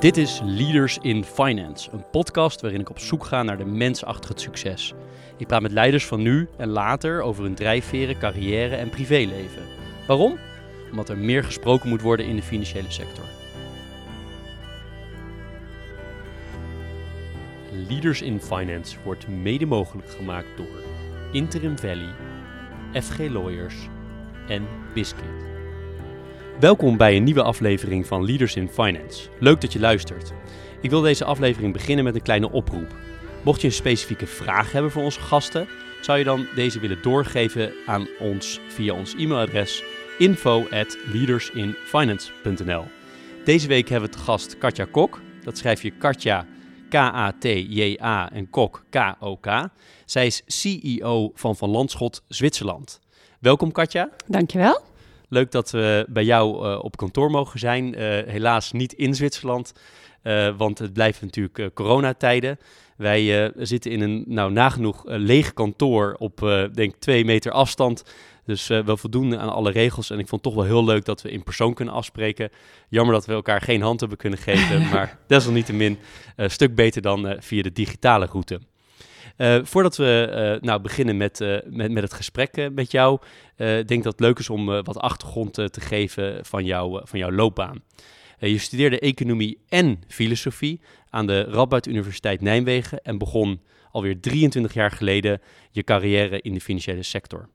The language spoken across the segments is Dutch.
Dit is Leaders in Finance, een podcast waarin ik op zoek ga naar de mens achter het succes. Ik praat met leiders van nu en later over hun drijfveren, carrière en privéleven. Waarom? Omdat er meer gesproken moet worden in de financiële sector. Leaders in Finance wordt mede mogelijk gemaakt door Interim Valley, FG Lawyers en Biscuit. Welkom bij een nieuwe aflevering van Leaders in Finance. Leuk dat je luistert. Ik wil deze aflevering beginnen met een kleine oproep. Mocht je een specifieke vraag hebben voor onze gasten, zou je dan deze willen doorgeven aan ons via ons e-mailadres info at leadersinfinance.nl. Deze week hebben we te gast Katja Kok. Dat schrijf je Katja K-A-T-J-A en Kok K-O-K. Zij is CEO van Van Landschot Zwitserland. Welkom Katja. Dankjewel. Leuk dat we bij jou uh, op kantoor mogen zijn. Uh, helaas niet in Zwitserland, uh, want het blijft natuurlijk coronatijden. Wij zitten in een nou, nagenoeg leeg kantoor op, denk twee meter afstand. Dus wel voldoende aan alle regels. En ik vond het toch wel heel leuk dat we in persoon kunnen afspreken. Jammer dat we elkaar geen hand hebben kunnen geven, maar desalniettemin een stuk beter dan via de digitale route. Uh, voordat we uh, nou beginnen met, uh, met, met het gesprek met jou, denk ik dat het leuk is om wat achtergrond te geven van, jou, van jouw loopbaan. je studeerde economie en filosofie aan de Radboud Universiteit Nijmegen en begon alweer 23 jaar geleden je carrière in de financiële sector.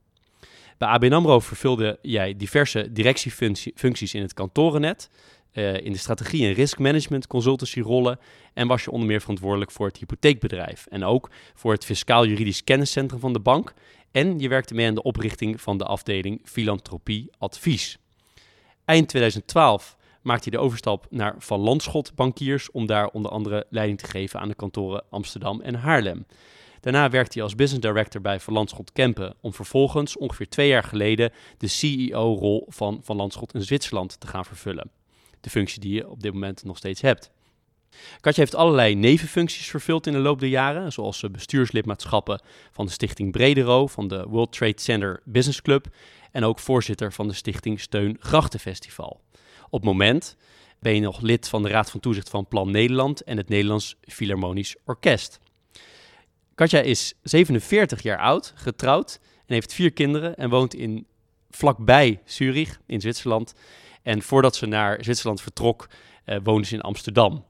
Bij ABN AMRO vervulde jij diverse directiefuncties in het kantorennet, uh, in de strategie- en riskmanagement consultancyrollen en was je onder meer verantwoordelijk voor het hypotheekbedrijf en ook voor het fiscaal-juridisch kenniscentrum van de bank. En je werkte mee aan de oprichting van de afdeling Filantropie Advies. Eind 2012 maakte hij de overstap naar Van Landschot Bankiers om daar onder andere leiding te geven aan de kantoren Amsterdam en Haarlem. Daarna werkte hij als business director bij Van Landschot Kempen om vervolgens ongeveer twee jaar geleden de CEO-rol van Van Landschot in Zwitserland te gaan vervullen de functie die je op dit moment nog steeds hebt. Katja heeft allerlei nevenfuncties vervuld in de loop der jaren, zoals eh, bestuurslidmaatschappen van de stichting Bredero, van de World Trade Center Business Club en ook voorzitter van de stichting Steun Grachtenfestival. Op moment ben je nog lid van de Raad van Toezicht van Plan Nederland en het Nederlands Philharmonisch Orkest. Katja is 47 jaar oud, getrouwd en heeft vier kinderen en woont in vlakbij Zurich in Zwitserland en voordat ze naar Zwitserland vertrok, uh, woonde ze in Amsterdam.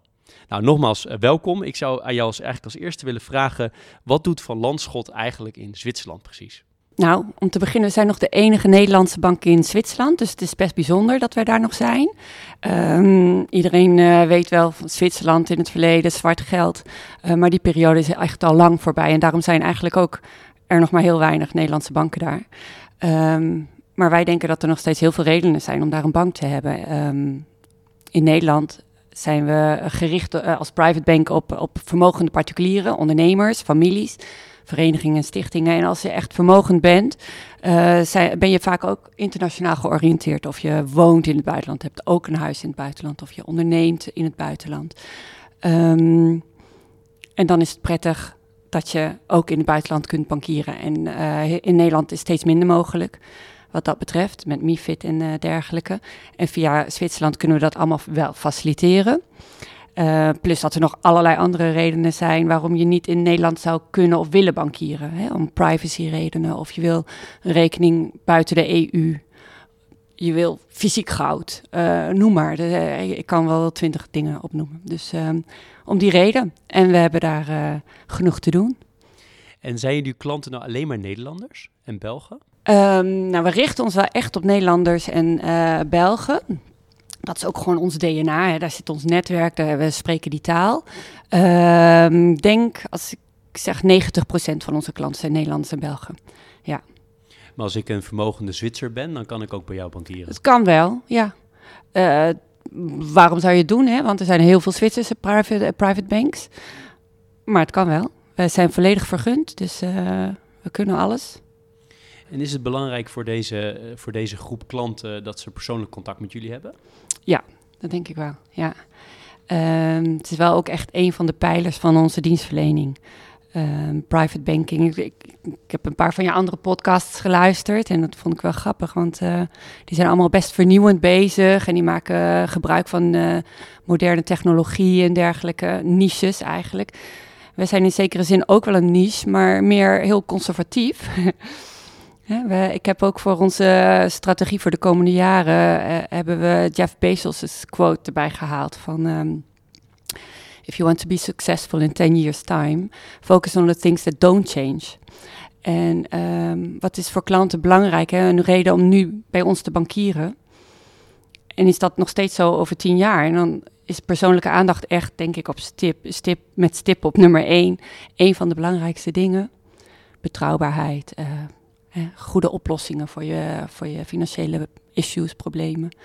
Nou, nogmaals, uh, welkom. Ik zou aan jou als, eigenlijk als eerste willen vragen, wat doet Van Landschot eigenlijk in Zwitserland precies? Nou, om te beginnen, we zijn nog de enige Nederlandse bank in Zwitserland. Dus het is best bijzonder dat wij daar nog zijn. Um, iedereen uh, weet wel van Zwitserland in het verleden, zwart geld. Maar die periode is echt al lang voorbij. En daarom zijn eigenlijk ook er nog maar heel weinig Nederlandse banken daar. Um, maar wij denken dat er nog steeds heel veel redenen zijn om daar een bank te hebben. Um, in Nederland zijn we gericht uh, als private bank op, op vermogende particulieren, ondernemers, families, verenigingen en stichtingen. En als je echt vermogend bent, zijn, ben je vaak ook internationaal georiënteerd. Of je woont in het buitenland, hebt ook een huis in het buitenland, of je onderneemt in het buitenland. Um, en dan is het prettig dat je ook in het buitenland kunt bankieren. En uh, in Nederland is steeds minder mogelijk wat dat betreft, met MIFID en uh, dergelijke. En via Zwitserland kunnen we dat allemaal wel faciliteren. Uh, plus dat er nog allerlei andere redenen zijn waarom je niet in Nederland zou kunnen of willen bankieren. Hè? Om privacy redenen of je wil een rekening buiten de EU. Je wil fysiek goud, uh, noem maar. Ik kan wel twintig dingen opnoemen. Dus um, om die reden. En we hebben daar genoeg te doen. En zijn jullie klanten nou alleen maar Nederlanders en Belgen? Um, nou, we richten ons wel echt op Nederlanders en uh, Belgen. Dat is ook gewoon ons DNA. Hè. Daar zit ons netwerk, daar, we spreken die taal. Um, denk, als ik zeg 90% van onze klanten zijn Nederlanders en Belgen. Ja. Maar als ik een vermogende Zwitser ben, dan kan ik ook bij jou bankieren? Het kan wel, ja. Uh, waarom zou je het doen? Hè? Want er zijn heel veel Zwitserse private, uh, private banks. Maar het kan wel. Wij zijn volledig vergund, dus we kunnen alles. En is het belangrijk voor deze, eh, voor deze groep klanten dat ze persoonlijk contact met jullie hebben? Ja, dat denk ik wel. Ja. Um, het is wel ook echt een van de pijlers van onze dienstverlening. Ehm, private banking. Ik, ik, heb een paar van je andere podcasts geluisterd en dat vond ik wel grappig, want uh, die zijn allemaal best vernieuwend bezig en die maken gebruik van uh, moderne technologie en dergelijke niches eigenlijk. We zijn in zekere zin ook wel een niche, maar meer heel conservatief. ik heb ook voor onze strategie voor de komende jaren uh, hebben we Jeff Bezos' quote erbij gehaald van um, if you want to be successful in 10 years time, focus on the things that don't change. En um, wat is voor klanten belangrijk? Hè? Een reden om nu bij ons te bankieren. En is dat nog steeds zo over tien jaar? En dan is persoonlijke aandacht echt, denk ik, op stip, met stip op nummer één. Een van de belangrijkste dingen. Betrouwbaarheid, uh, goede oplossingen voor je, voor je financiële issues, problemen.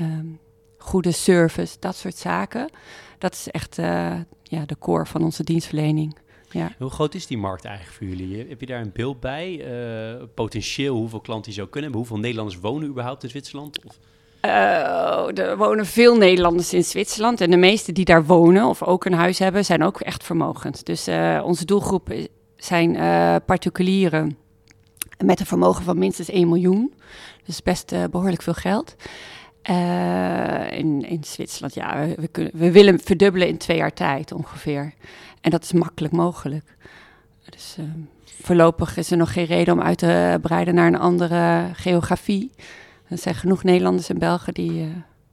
Um, goede service, dat soort zaken. Dat is echt uh, ja, de core van onze dienstverlening. Ja. Hoe groot is die markt eigenlijk voor jullie? Heb je daar een beeld bij? Uh, potentieel hoeveel klanten die zou kunnen hebben? Hoeveel Nederlanders wonen überhaupt in Zwitserland? Of? Uh, er wonen veel Nederlanders in Zwitserland. En de meesten die daar wonen of ook een huis hebben, zijn ook echt vermogend. Dus onze doelgroep zijn particulieren met een vermogen van minstens 1 miljoen. Dus best behoorlijk veel geld. in, in Zwitserland, ja, we, kunnen, we willen verdubbelen in twee jaar tijd ongeveer. En dat is makkelijk mogelijk. Dus voorlopig is er nog geen reden om uit te breiden naar een andere geografie. Er zijn genoeg Nederlanders en Belgen die,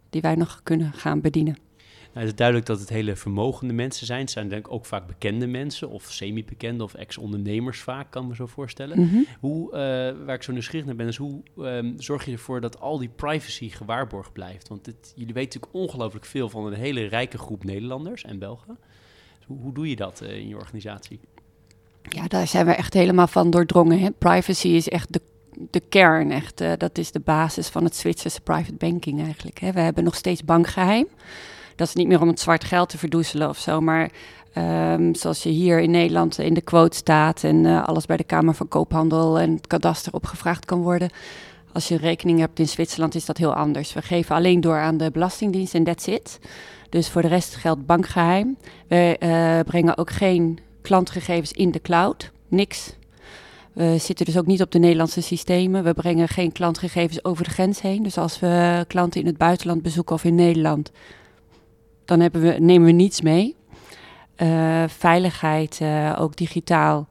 die wij nog kunnen gaan bedienen. Nou, het is duidelijk dat het hele vermogende mensen zijn. Het zijn denk ik ook vaak bekende mensen, of semi-bekende, of ex-ondernemers vaak, kan me zo voorstellen. Mhm. Hoe, uh, waar ik zo nieuwsgierig naar ben, is hoe um, zorg je ervoor dat al die privacy gewaarborgd blijft? Want dit, jullie weten natuurlijk ongelooflijk veel van een hele rijke groep Nederlanders en Belgen. Dus hoe, hoe, doe je dat uh, in je organisatie? Ja, daar zijn we echt helemaal van doordrongen. Hè? Privacy is echt de de kern, echt. Uh, dat is de basis van het Zwitserse private banking eigenlijk. Hè. We hebben nog steeds bankgeheim. Dat is niet meer om het zwart geld te verdoezelen of zo, maar um, zoals je hier in Nederland in de quote staat en uh, alles bij de Kamer van Koophandel en het kadaster opgevraagd kan worden. Als je rekening hebt in Zwitserland is dat heel anders. We geven alleen door aan de Belastingdienst en that's it. Dus voor de rest geldt bankgeheim. We uh, brengen ook geen klantgegevens in de cloud. Niks. We zitten dus ook niet op de Nederlandse systemen. We brengen geen klantgegevens over de grens heen. Dus als we klanten in het buitenland bezoeken of in Nederland, dan hebben we, nemen we niets mee. Uh, veiligheid, uh, ook digitaal,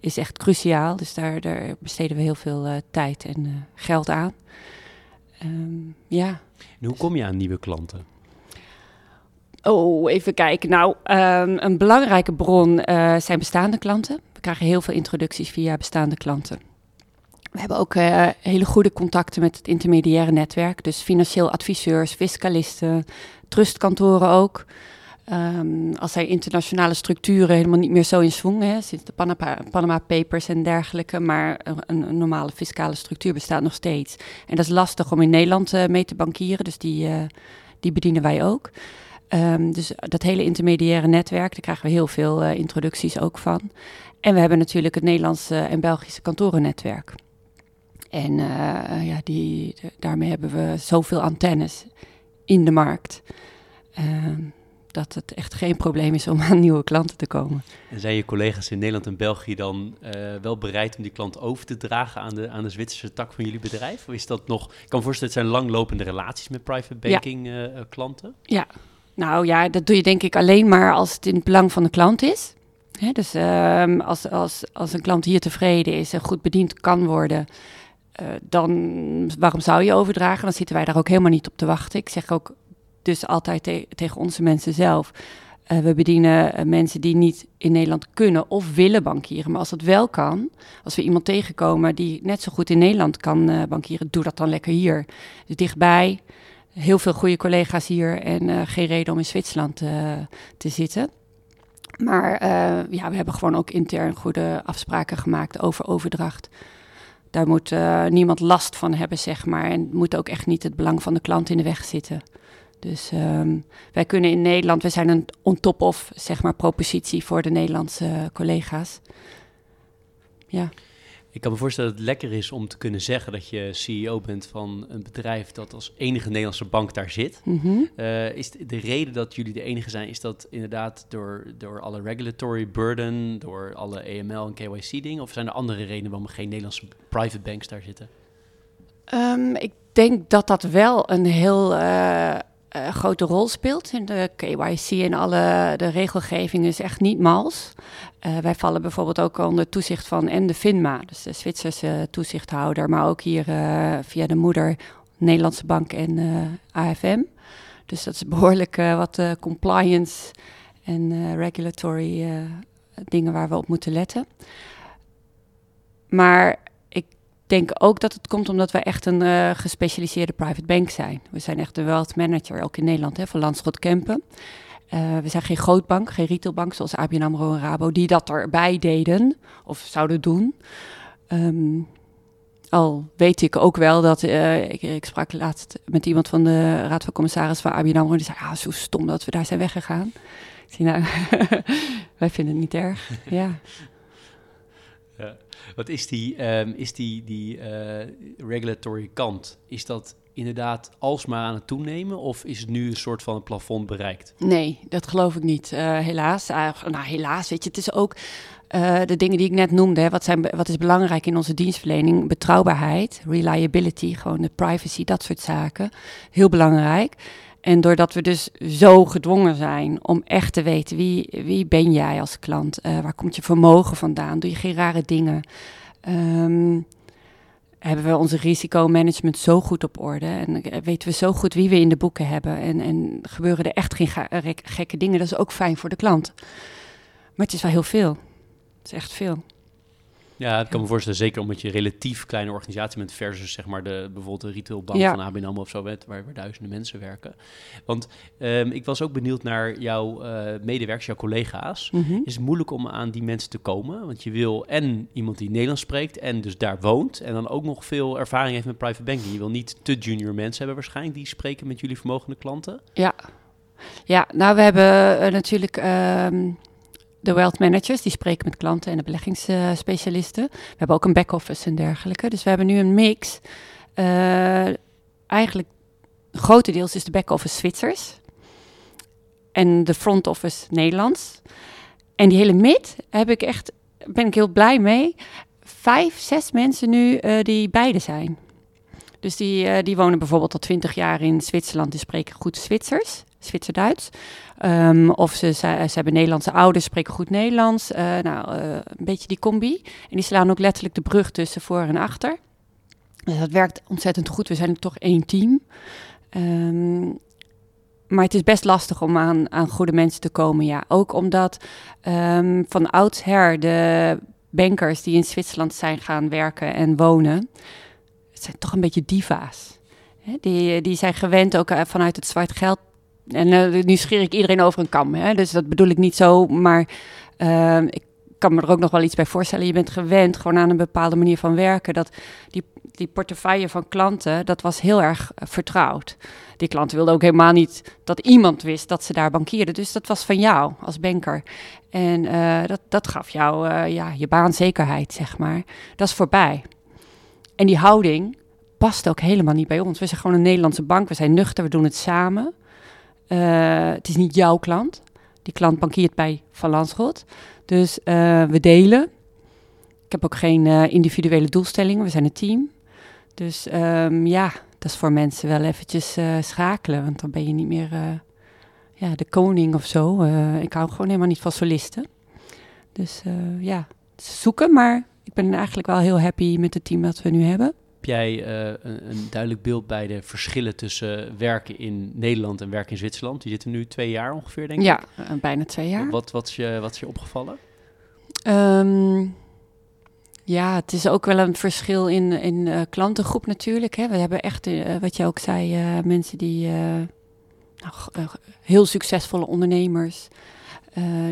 is echt cruciaal. Dus daar, daar besteden we heel veel uh, tijd en geld aan. Um, ja. En hoe kom je aan nieuwe klanten? Oh, even kijken. Nou, um, een belangrijke bron zijn bestaande klanten. We krijgen heel veel introducties via bestaande klanten. We hebben ook uh, hele goede contacten met het intermediaire netwerk. Dus financieel adviseurs, fiscalisten, trustkantoren ook. Um, als er internationale structuren helemaal niet meer zo in hè, sinds de Panama, Panama, Papers en dergelijke, maar een, een, normale fiscale structuur bestaat nog steeds. En dat is lastig om in Nederland uh, mee te bankieren, dus die, uh, die bedienen wij ook. Um, dus dat hele intermediaire netwerk, daar krijgen we heel veel introducties ook van. En we hebben natuurlijk het Nederlandse en Belgische kantorennetwerk. En uh, ja, die, de, daarmee hebben we zoveel antennes in de markt. Uh, dat het echt geen probleem is om aan nieuwe klanten te komen. En zijn je collega's in Nederland en België dan uh, wel bereid om die klant over te dragen aan de, aan de Zwitserse tak van jullie bedrijf? Of is dat nog, ik kan me voorstellen, het zijn langlopende relaties met private banking ja. klanten? Ja, nou ja, dat doe je denk ik alleen maar als het in het belang van de klant is. Hè, dus um, als, als, als een klant hier tevreden is en goed bediend kan worden, uh, dan waarom zou je overdragen? Dan zitten wij daar ook helemaal niet op te wachten. Ik zeg ook dus altijd te tegen onze mensen zelf. Uh, we bedienen uh, mensen die niet in Nederland kunnen of willen bankieren. Maar als dat wel kan, als we iemand tegenkomen die net zo goed in Nederland kan bankieren, doe dat dan lekker hier. Dus dichtbij, heel veel goede collega's hier en geen reden om in Zwitserland te zitten. Maar ja, we hebben gewoon ook intern goede afspraken gemaakt over overdracht. Daar moet uh, niemand last van hebben, zeg maar. En moet ook echt niet het belang van de klant in de weg zitten. Dus um, wij kunnen in Nederland, we zijn een on-top of, zeg maar, propositie voor de Nederlandse collega's. Ja. Ik kan me voorstellen dat het lekker is om te kunnen zeggen dat je CEO bent van een bedrijf dat als enige Nederlandse bank daar zit. Mhm. Uh, is de, de reden dat jullie de enige zijn, is dat inderdaad door, door alle regulatory burden, door alle EML en KYC dingen? Of zijn er andere redenen waarom geen Nederlandse private banks daar zitten? Um, ik denk dat dat wel een heel uh, uh, grote rol speelt. In de KYC en alle de regelgeving is echt niet mals. Uh, wij vallen bijvoorbeeld ook onder toezicht van en de FINMA, dus de Zwitserse toezichthouder, maar ook hier uh, via de moeder Nederlandse Bank en AFM. Dus dat is behoorlijk wat compliance en regulatory dingen waar we op moeten letten. Maar denk ook dat het komt omdat wij echt een uh, gespecialiseerde private bank zijn. We zijn echt een wealth manager, ook in Nederland, hè, van Landschot Kempen. Uh, we zijn geen grootbank, geen retailbank zoals ABN AMRO en Rabo, die dat erbij deden of zouden doen. Um, al weet ik ook wel dat, uh, ik, ik, sprak laatst met iemand van de Raad van Commissaris van ABN AMRO, die zei, ah, zo stom dat we daar zijn weggegaan. Ik zei, nou, wij vinden het niet erg, ja. ja. Wat is die, um, is die, die uh, regulatory kant? Is dat inderdaad alsmaar aan het toenemen of is het nu een soort van een plafond bereikt? Nee, dat geloof ik niet. Uh, helaas. Uh, nou, helaas, weet je, het is ook de dingen die ik net noemde. Wat, zijn, wat is belangrijk in onze dienstverlening? Betrouwbaarheid, reliability, gewoon de privacy, dat soort zaken. Heel belangrijk. En doordat we dus zo gedwongen zijn om echt te weten wie, wie ben jij als klant, uh, waar komt je vermogen vandaan, doe je geen rare dingen, um, hebben we onze risicomanagement zo goed op orde en weten we zo goed wie we in de boeken hebben en, en gebeuren er echt geen gekke dingen. Dat is ook fijn voor de klant. Maar het is wel heel veel. Het is echt veel. Ja, ik kan me voorstellen, zeker omdat je een relatief kleine organisatie bent versus zeg maar de, bijvoorbeeld de retailbank ja. van ABN AMRO of zo, waar, waar duizenden mensen werken. Want um, ik was ook benieuwd naar jouw uh, medewerkers, jouw collega's. Mhm. Is het moeilijk om aan die mensen te komen? Want je wil en iemand die Nederlands spreekt en dus daar woont en dan ook nog veel ervaring heeft met private banking. Je wil niet te junior mensen hebben waarschijnlijk die spreken met jullie vermogende klanten. Ja, ja nou we hebben uh, natuurlijk... Um de wealth managers, die spreken met klanten en de beleggingsspecialisten. we hebben ook een back-office en dergelijke. Dus we hebben nu een mix. Uh, eigenlijk grotendeels is de back-office Zwitsers. En de front office Nederlands. En die hele mid heb ik echt, ben ik heel blij mee. Vijf, zes mensen nu uh, die beide zijn. Dus die, uh, die wonen bijvoorbeeld al twintig jaar in Zwitserland. Die spreken goed Zwitsers. Zwitser-Duits. Um, of ze, ze, hebben Nederlandse ouders, spreken goed Nederlands. Uh, nou, uh, een beetje die combi. En die slaan ook letterlijk de brug tussen voor en achter. Dus dat werkt ontzettend goed. We zijn toch één team. Um, maar het is best lastig om aan, aan goede mensen te komen, ja. Ook omdat um, van oudsher de bankers die in Zwitserland zijn gaan werken en wonen... het zijn toch een beetje diva's. Die, die zijn gewend ook eh, vanuit het zwart geld en uh, nu scheer ik iedereen over een kam. Hè? Dus dat bedoel ik niet zo. Maar uh, ik kan me er ook nog wel iets bij voorstellen. Je bent gewend gewoon aan een bepaalde manier van werken. Dat die, die portefeuille van klanten, dat was heel erg uh, vertrouwd. Die klanten wilden ook helemaal niet dat iemand wist dat ze daar bankierden. Dus dat was van jou als banker. En uh, dat, dat gaf jou ja, je baanzekerheid, zeg maar. Dat is voorbij. En die houding past ook helemaal niet bij ons. We zijn gewoon een Nederlandse bank. We zijn nuchter, we doen het samen. Uh, het is niet jouw klant. Die klant bankiert bij Van Landschot. Dus uh, we delen. Ik heb ook geen uh, individuele doelstellingen. We zijn een team. Dus um, ja, dat is voor mensen wel eventjes schakelen. Want dan ben je niet meer ja, de koning of zo. ik hou gewoon helemaal niet van solisten. Dus ja, zoeken. Maar ik ben eigenlijk wel heel happy met het team dat we nu hebben. Heb jij uh, een, een, duidelijk beeld bij de verschillen tussen werken in Nederland en werken in Zwitserland? Die zitten nu twee jaar ongeveer, denk ik. Ja, bijna twee jaar. Wat, wat, is, je, wat is je opgevallen? Um, ja, het is ook wel een verschil in, in uh, klantengroep natuurlijk. Hè. We hebben echt, uh, wat je ook zei, mensen die nou, heel succesvolle ondernemers.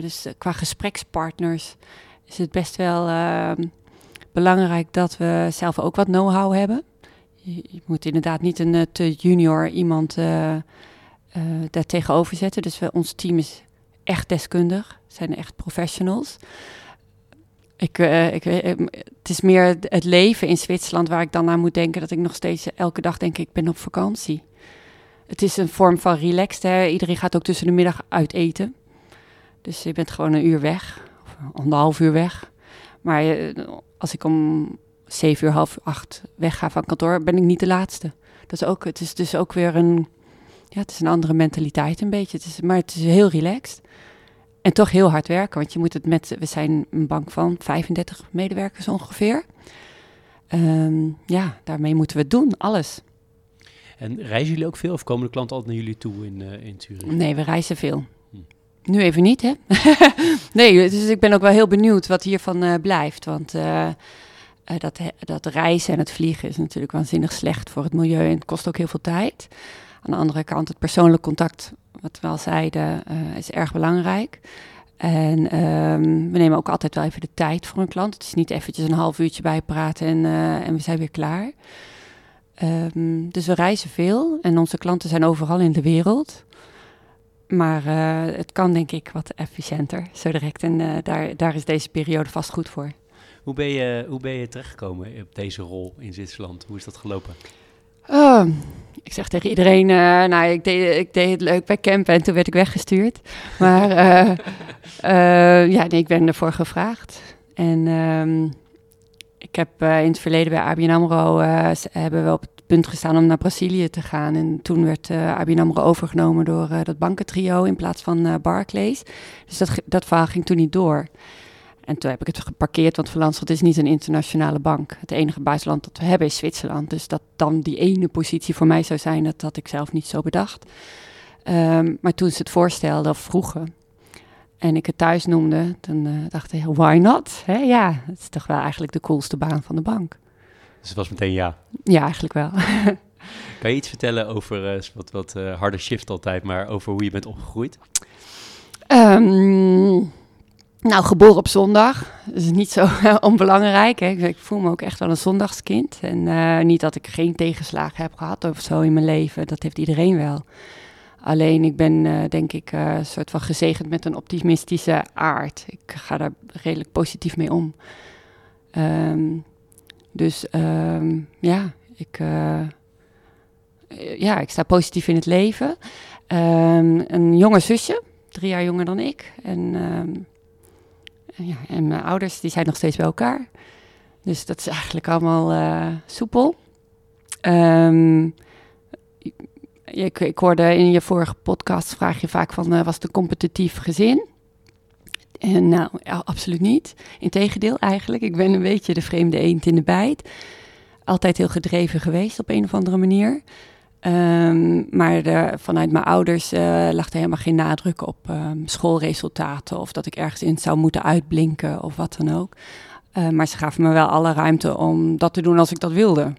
dus qua gesprekspartners is het best wel ehm, belangrijk dat we zelf ook wat know-how hebben. Je, moet inderdaad niet een uh, te junior iemand uh, uh, daar tegenover zetten. Dus we, ons team is echt deskundig, zijn echt professionals. Ik, ik, het is meer het leven in Zwitserland waar ik dan aan moet denken dat ik nog steeds elke dag denk ik ben op vakantie. Het is een vorm van relaxed. Hè? Iedereen gaat ook tussen de middag uit eten. Dus je bent gewoon een uur weg, of anderhalf uur weg. Maar als ik om zeven uur, half acht wegga van kantoor, ben ik niet de laatste. Dat is ook, het is dus ook weer een, ja, het is een andere mentaliteit een beetje. Het is, maar het is heel relaxed. En toch heel hard werken, want je moet het met, we zijn een bank van 35 medewerkers ongeveer. Ehm, ja, daarmee moeten we het doen, alles. En reizen jullie ook veel of komen de klanten altijd naar jullie toe in, uh, in Zurich? Nee, we reizen veel. Nu even niet, hè? nee, dus ik ben ook wel heel benieuwd wat hiervan uh, blijft. Want uh, dat, dat reizen en het vliegen is natuurlijk waanzinnig slecht voor het milieu en het kost ook heel veel tijd. Aan de andere kant, het persoonlijk contact wat we al zeiden, is erg belangrijk. En um, we nemen ook altijd wel even de tijd voor een klant. Het is niet eventjes een half uurtje bijpraten en, en we zijn weer klaar. Um, dus we reizen veel en onze klanten zijn overal in de wereld. Maar uh, het kan denk ik wat efficiënter, zo direct. En daar, daar is deze periode vast goed voor. Hoe ben je, hoe ben je terechtgekomen op deze rol in Zwitserland? Hoe is dat gelopen? Oh, ik zeg tegen iedereen, uh, nou, ik deed, ik deed het leuk bij campen en toen werd ik weggestuurd. Maar ja, nee, ik ben ervoor gevraagd. En um, ik heb in het verleden bij ABN AMRO, hebben we op punt gestaan om naar Brazilië te gaan. En toen werd ABN AMRO overgenomen door dat bankentrio in plaats van Barclays. Dus dat, dat verhaal ging toen niet door. En toen heb ik het geparkeerd, want Van is niet een internationale bank. Het enige buitenland dat we hebben is Zwitserland. Dus dat dan die ene positie voor mij zou zijn, dat had ik zelf niet zo bedacht. Um, maar toen ze het voorstelden of vroegen en ik het thuis noemde, dan uh, dacht ik, why not? Ja, het is toch wel eigenlijk de coolste baan van de bank. Dus het was meteen ja? Ja, eigenlijk wel. kan je iets vertellen over, uh, wat, wat uh, harde shift altijd, maar over hoe je bent opgegroeid? Um, nou, geboren op zondag. Dat is niet zo onbelangrijk. Hè. Ik, voel me ook echt wel een zondagskind. En uh, niet dat ik geen tegenslagen heb gehad of zo in mijn leven. Dat heeft iedereen wel. Alleen ik ben uh, denk ik uh, een soort van gezegend met een optimistische aard. Ik ga daar redelijk positief mee om. Um, dus um, ja, ik, ja, ik sta positief in het leven. Um, een jonge zusje, drie jaar jonger dan ik. En ja, en mijn ouders die zijn nog steeds bij elkaar. Dus dat is eigenlijk allemaal uh, soepel. Ik, ik, hoorde in je vorige podcast vraag je vaak van, uh, was het een competitief gezin? En nou, absoluut niet. Integendeel eigenlijk. Ik ben een beetje de vreemde eend in de bijt. Altijd heel gedreven geweest op een of andere manier. Um, maar de, vanuit mijn ouders uh, lag er helemaal geen nadruk op um, schoolresultaten of dat ik ergens in zou moeten uitblinken of wat dan ook. Uh, maar ze gaven me wel alle ruimte om dat te doen als ik dat wilde.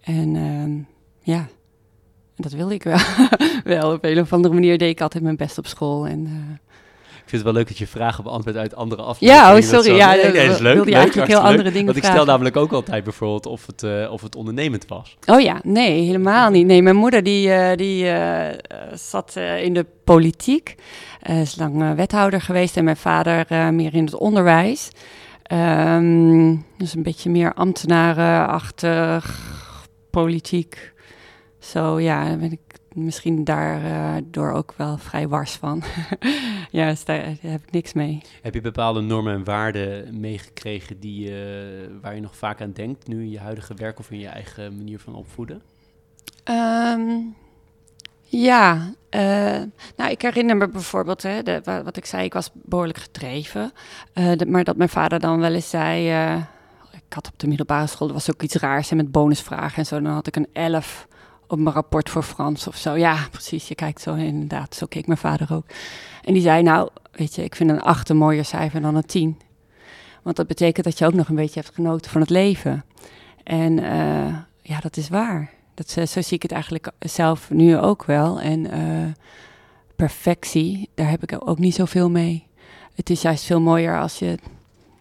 En um, ja, dat wilde ik wel. wel op een of andere manier deed ik altijd mijn best op school. En, ik vind het wel leuk dat je vragen beantwoordt uit andere afleveringen. Ja, oh, sorry. Ja, nee, nee, dat is leuk. Wilde je eigenlijk heel andere dingen Want ik stel namelijk ook altijd bijvoorbeeld of het, uh, of het ondernemend was. Oh ja, nee, helemaal niet. Nee, mijn moeder die, uh, die uh, zat in de politiek. is lang wethouder geweest en mijn vader meer in het onderwijs. Um, dus een beetje meer ambtenarenachtig, politiek. Zo ja, dan ben ik misschien daardoor uh, ook wel vrij wars van. ja, dus daar, daar, heb ik niks mee. Heb je bepaalde normen en waarden meegekregen die, uh, waar je nog vaak aan denkt, nu in je huidige werk of in je eigen manier van opvoeden? Um, ja, uh, nou ik herinner me bijvoorbeeld, hè, de, wat ik zei, ik was behoorlijk gedreven. De, maar dat mijn vader dan wel eens zei, ik had op de middelbare school, er was ook iets raars en met bonusvragen en zo, dan had ik een 11 op mijn rapport voor Frans of zo. Ja, precies. Je kijkt zo inderdaad. Zo keek mijn vader ook. En die zei, nou, weet je, ik vind een 8 een mooier cijfer dan een 10. Want dat betekent dat je ook nog een beetje hebt genoten van het leven. En uh, ja, dat is waar. Dat, zo zie ik het eigenlijk zelf nu ook wel. En uh, perfectie, daar heb ik ook niet zoveel mee. Het is juist veel mooier als je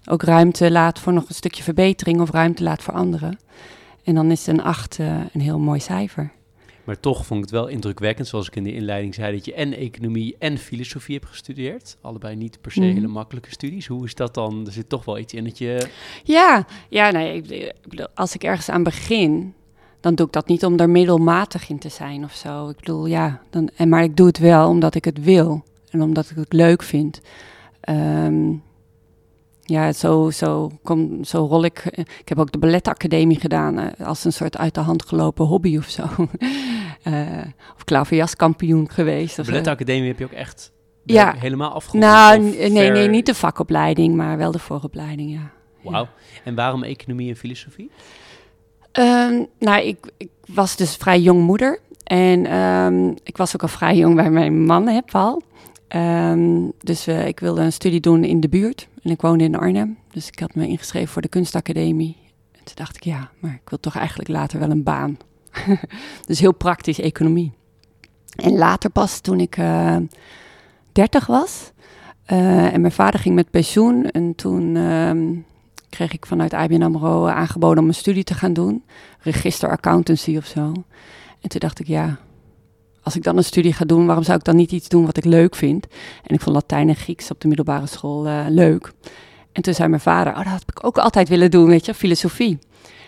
ook ruimte laat voor nog een stukje verbetering of ruimte laat voor anderen. En dan is een 8 uh, een heel mooi cijfer. Maar toch vond ik het wel indrukwekkend, zoals ik in de inleiding zei, dat je en economie en filosofie hebt gestudeerd. Allebei niet per se Mhm. hele makkelijke studies. Hoe is dat dan? Er zit toch wel iets in dat je... Ja, ja nee, ik, ik bedoel, als ik ergens aan begin, dan doe ik dat niet om er middelmatig in te zijn of zo. Ik bedoel, ja, dan, en, maar ik doe het wel omdat ik het wil en omdat ik het leuk vind. Ehm, ja, zo, zo, kom, zo rol ik. Ik heb ook de balletacademie gedaan eh, als een soort uit de hand gelopen hobby of zo. Eh, of klaverjaskampioen geweest. De eh, balletacademie heb je ook echt Ja. helemaal afgerond? nou, nee, ver- nee, niet de vakopleiding, maar wel de vooropleiding, ja. Wauw. En waarom economie en filosofie? Ehm, nou, ik, ik was dus vrij jong moeder. En ehm, ik was ook al vrij jong bij mijn man, hè, Paul. Ehm, dus eh, ik wilde een studie doen in de buurt. En ik woonde in Arnhem. Dus ik had me ingeschreven voor de kunstacademie. En toen dacht ik, ja, maar ik wil toch eigenlijk later wel een baan. dus heel praktisch economie. En later pas, toen ik eh 30 was... eh, en mijn vader ging met pensioen. En toen ehm, kreeg ik vanuit IBN AMRO aangeboden om een studie te gaan doen. Register accountancy of zo. En toen dacht ik, ja, als ik dan een studie ga doen, waarom zou ik dan niet iets doen wat ik leuk vind? En ik vond Latijn en Grieks op de middelbare school eh, leuk. En toen zei mijn vader, oh, dat had ik ook altijd willen doen, weet je, filosofie.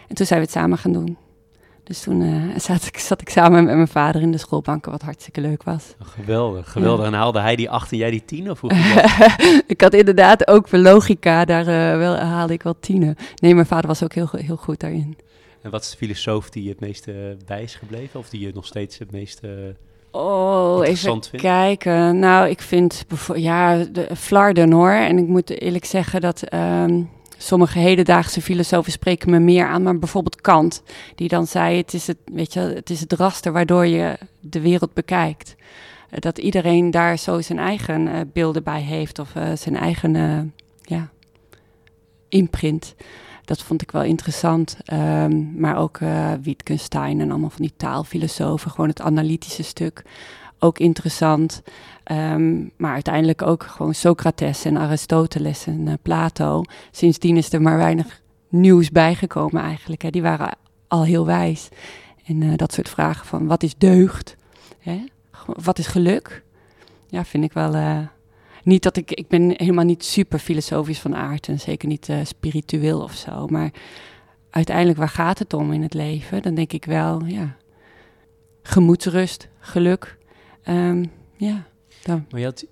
En toen zijn we het samen gaan doen. Dus toen eh, zat, ik, zat ik samen met mijn vader in de schoolbanken, wat hartstikke leuk was. Oh, geweldig, geweldig. En haalde hij die 8 en jij die 10? Of hoe ik had inderdaad ook voor logica, daar eh, wel, haalde ik wel tienen. Nee, mijn vader was ook heel, heel goed daarin. En wat is de filosoof die je het meeste bij is gebleven? Of die je nog steeds het meeste Oh, interessant vindt? kijken. Nou, ik vind ja, de Flarden hoor. En ik moet eerlijk zeggen dat ehm, sommige hedendaagse filosofen spreken me meer aan. Maar bijvoorbeeld Kant, die dan zei: het is het, weet je, het is het raster waardoor je de wereld bekijkt. Eh, dat iedereen daar zo zijn eigen eh, beelden bij heeft of eh, zijn eigen ja, imprint. Dat vond ik wel interessant. Ehm, maar ook eh Wittgenstein en allemaal van die taalfilosofen. Gewoon het analytische stuk. Ook interessant. Ehm, maar uiteindelijk ook gewoon Socrates en Aristoteles en eh, Plato. Sindsdien is er maar weinig nieuws bijgekomen eigenlijk. Hè. Die waren al heel wijs. En eh, dat soort vragen van wat is deugd? Hè? Wat is geluk? Ja, vind ik wel... niet dat ik... Ik ben helemaal niet super filosofisch van aard. En zeker niet eh, spiritueel of zo. Maar uiteindelijk, waar gaat het om in het leven? Dan denk ik wel, ja... Gemoedsrust, geluk. Ehm, ja, dan... Maar je had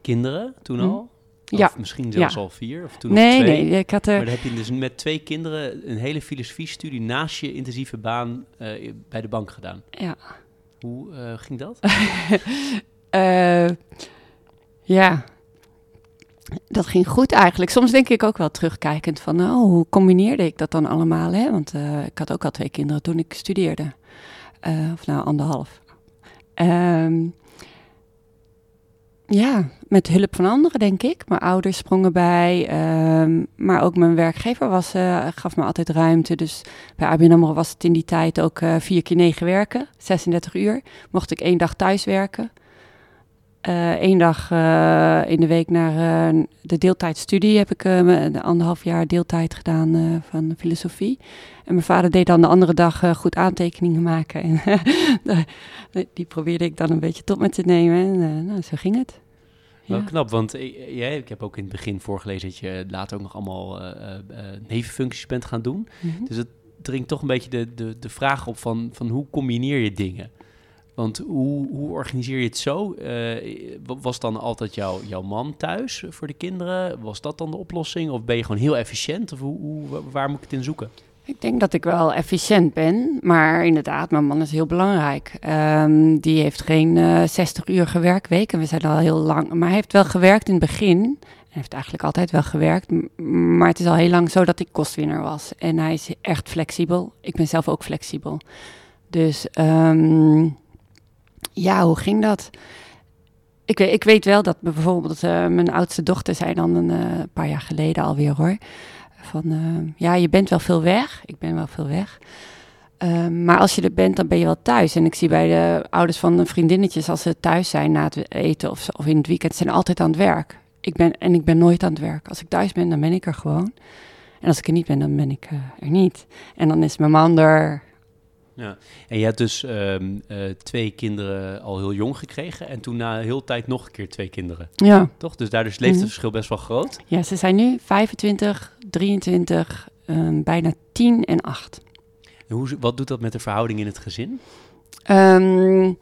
kinderen toen Hm. al? Of Ja. misschien zelfs Ja. al vier? Of toen nog Nee, twee? nee, ik had er... Maar dan heb je dus met twee kinderen een hele filosofiestudie naast je intensieve baan eh, bij de bank gedaan. Ja. Hoe eh, ging dat? Ja, dat ging goed eigenlijk. Soms denk ik ook wel terugkijkend van, oh, hoe combineerde ik dat dan allemaal? Hè? Want eh, ik had ook al twee kinderen toen ik studeerde. Eh, of nou, anderhalf. Ehm, ja, met hulp van anderen, denk ik. Mijn ouders sprongen bij, ehm, maar ook mijn werkgever was, eh, gaf me altijd ruimte. Dus bij ABN AMRO was het in die tijd ook vier keer negen werken, 36 uur. Mocht ik één dag thuis werken. Eén dag eh, in de week naar eh, de deeltijdstudie heb ik eh, de anderhalf jaar deeltijd gedaan eh, van filosofie. En mijn vader deed dan de andere dag eh, goed aantekeningen maken. En die probeerde ik dan een beetje tot me te nemen. En eh, nou, zo ging het. Wel Ja. knap, want eh, jij, ik heb ook in het begin voorgelezen dat je later ook nog allemaal eh, eh, eh, nevenfuncties bent gaan doen. Mhm. Dus het dringt toch een beetje de, de, de vraag op van, van hoe combineer je dingen? Want hoe, organiseer je het zo? Eh, wa- was dan altijd jouw, jouw man thuis voor de kinderen? Was dat dan de oplossing? Of ben je gewoon heel efficiënt? Of hoe, hoe, wa- waar moet ik het in zoeken? Ik denk dat ik wel efficiënt ben, maar inderdaad, mijn man is heel belangrijk. Ehm, die heeft geen eh 60 uur werkweek en we zijn al heel lang, maar hij heeft wel gewerkt in het begin. Hij heeft eigenlijk altijd wel gewerkt, maar het is al heel lang zo dat ik kostwinner was. En hij is echt flexibel. Ik ben zelf ook flexibel. Dus ehm, ja, hoe ging dat? Ik weet, ik weet wel dat bijvoorbeeld eh, mijn oudste dochter zei dan een eh, paar jaar geleden alweer hoor. Van eh, ja, je bent wel veel weg. Ik ben wel veel weg. Ehm, maar als je er bent, dan ben je wel thuis. En ik zie bij de ouders van de vriendinnetjes, als ze thuis zijn na het eten of, of in het weekend, zijn altijd aan het werk. Ik ben, en ik ben nooit aan het werk. Als ik thuis ben, dan ben ik er gewoon. En als ik er niet ben, dan ben ik er niet. En dan is mijn man er Ja. En je hebt dus ehm, eh, twee kinderen al heel jong gekregen en toen na heel tijd nog een keer twee kinderen. Ja. Toch? Dus daar is het leeftijdsverschil best wel groot. Ja, ze zijn nu 25, 23, ehm, bijna 10 en 8. En hoe, wat doet dat met de verhouding in het gezin? Ehm,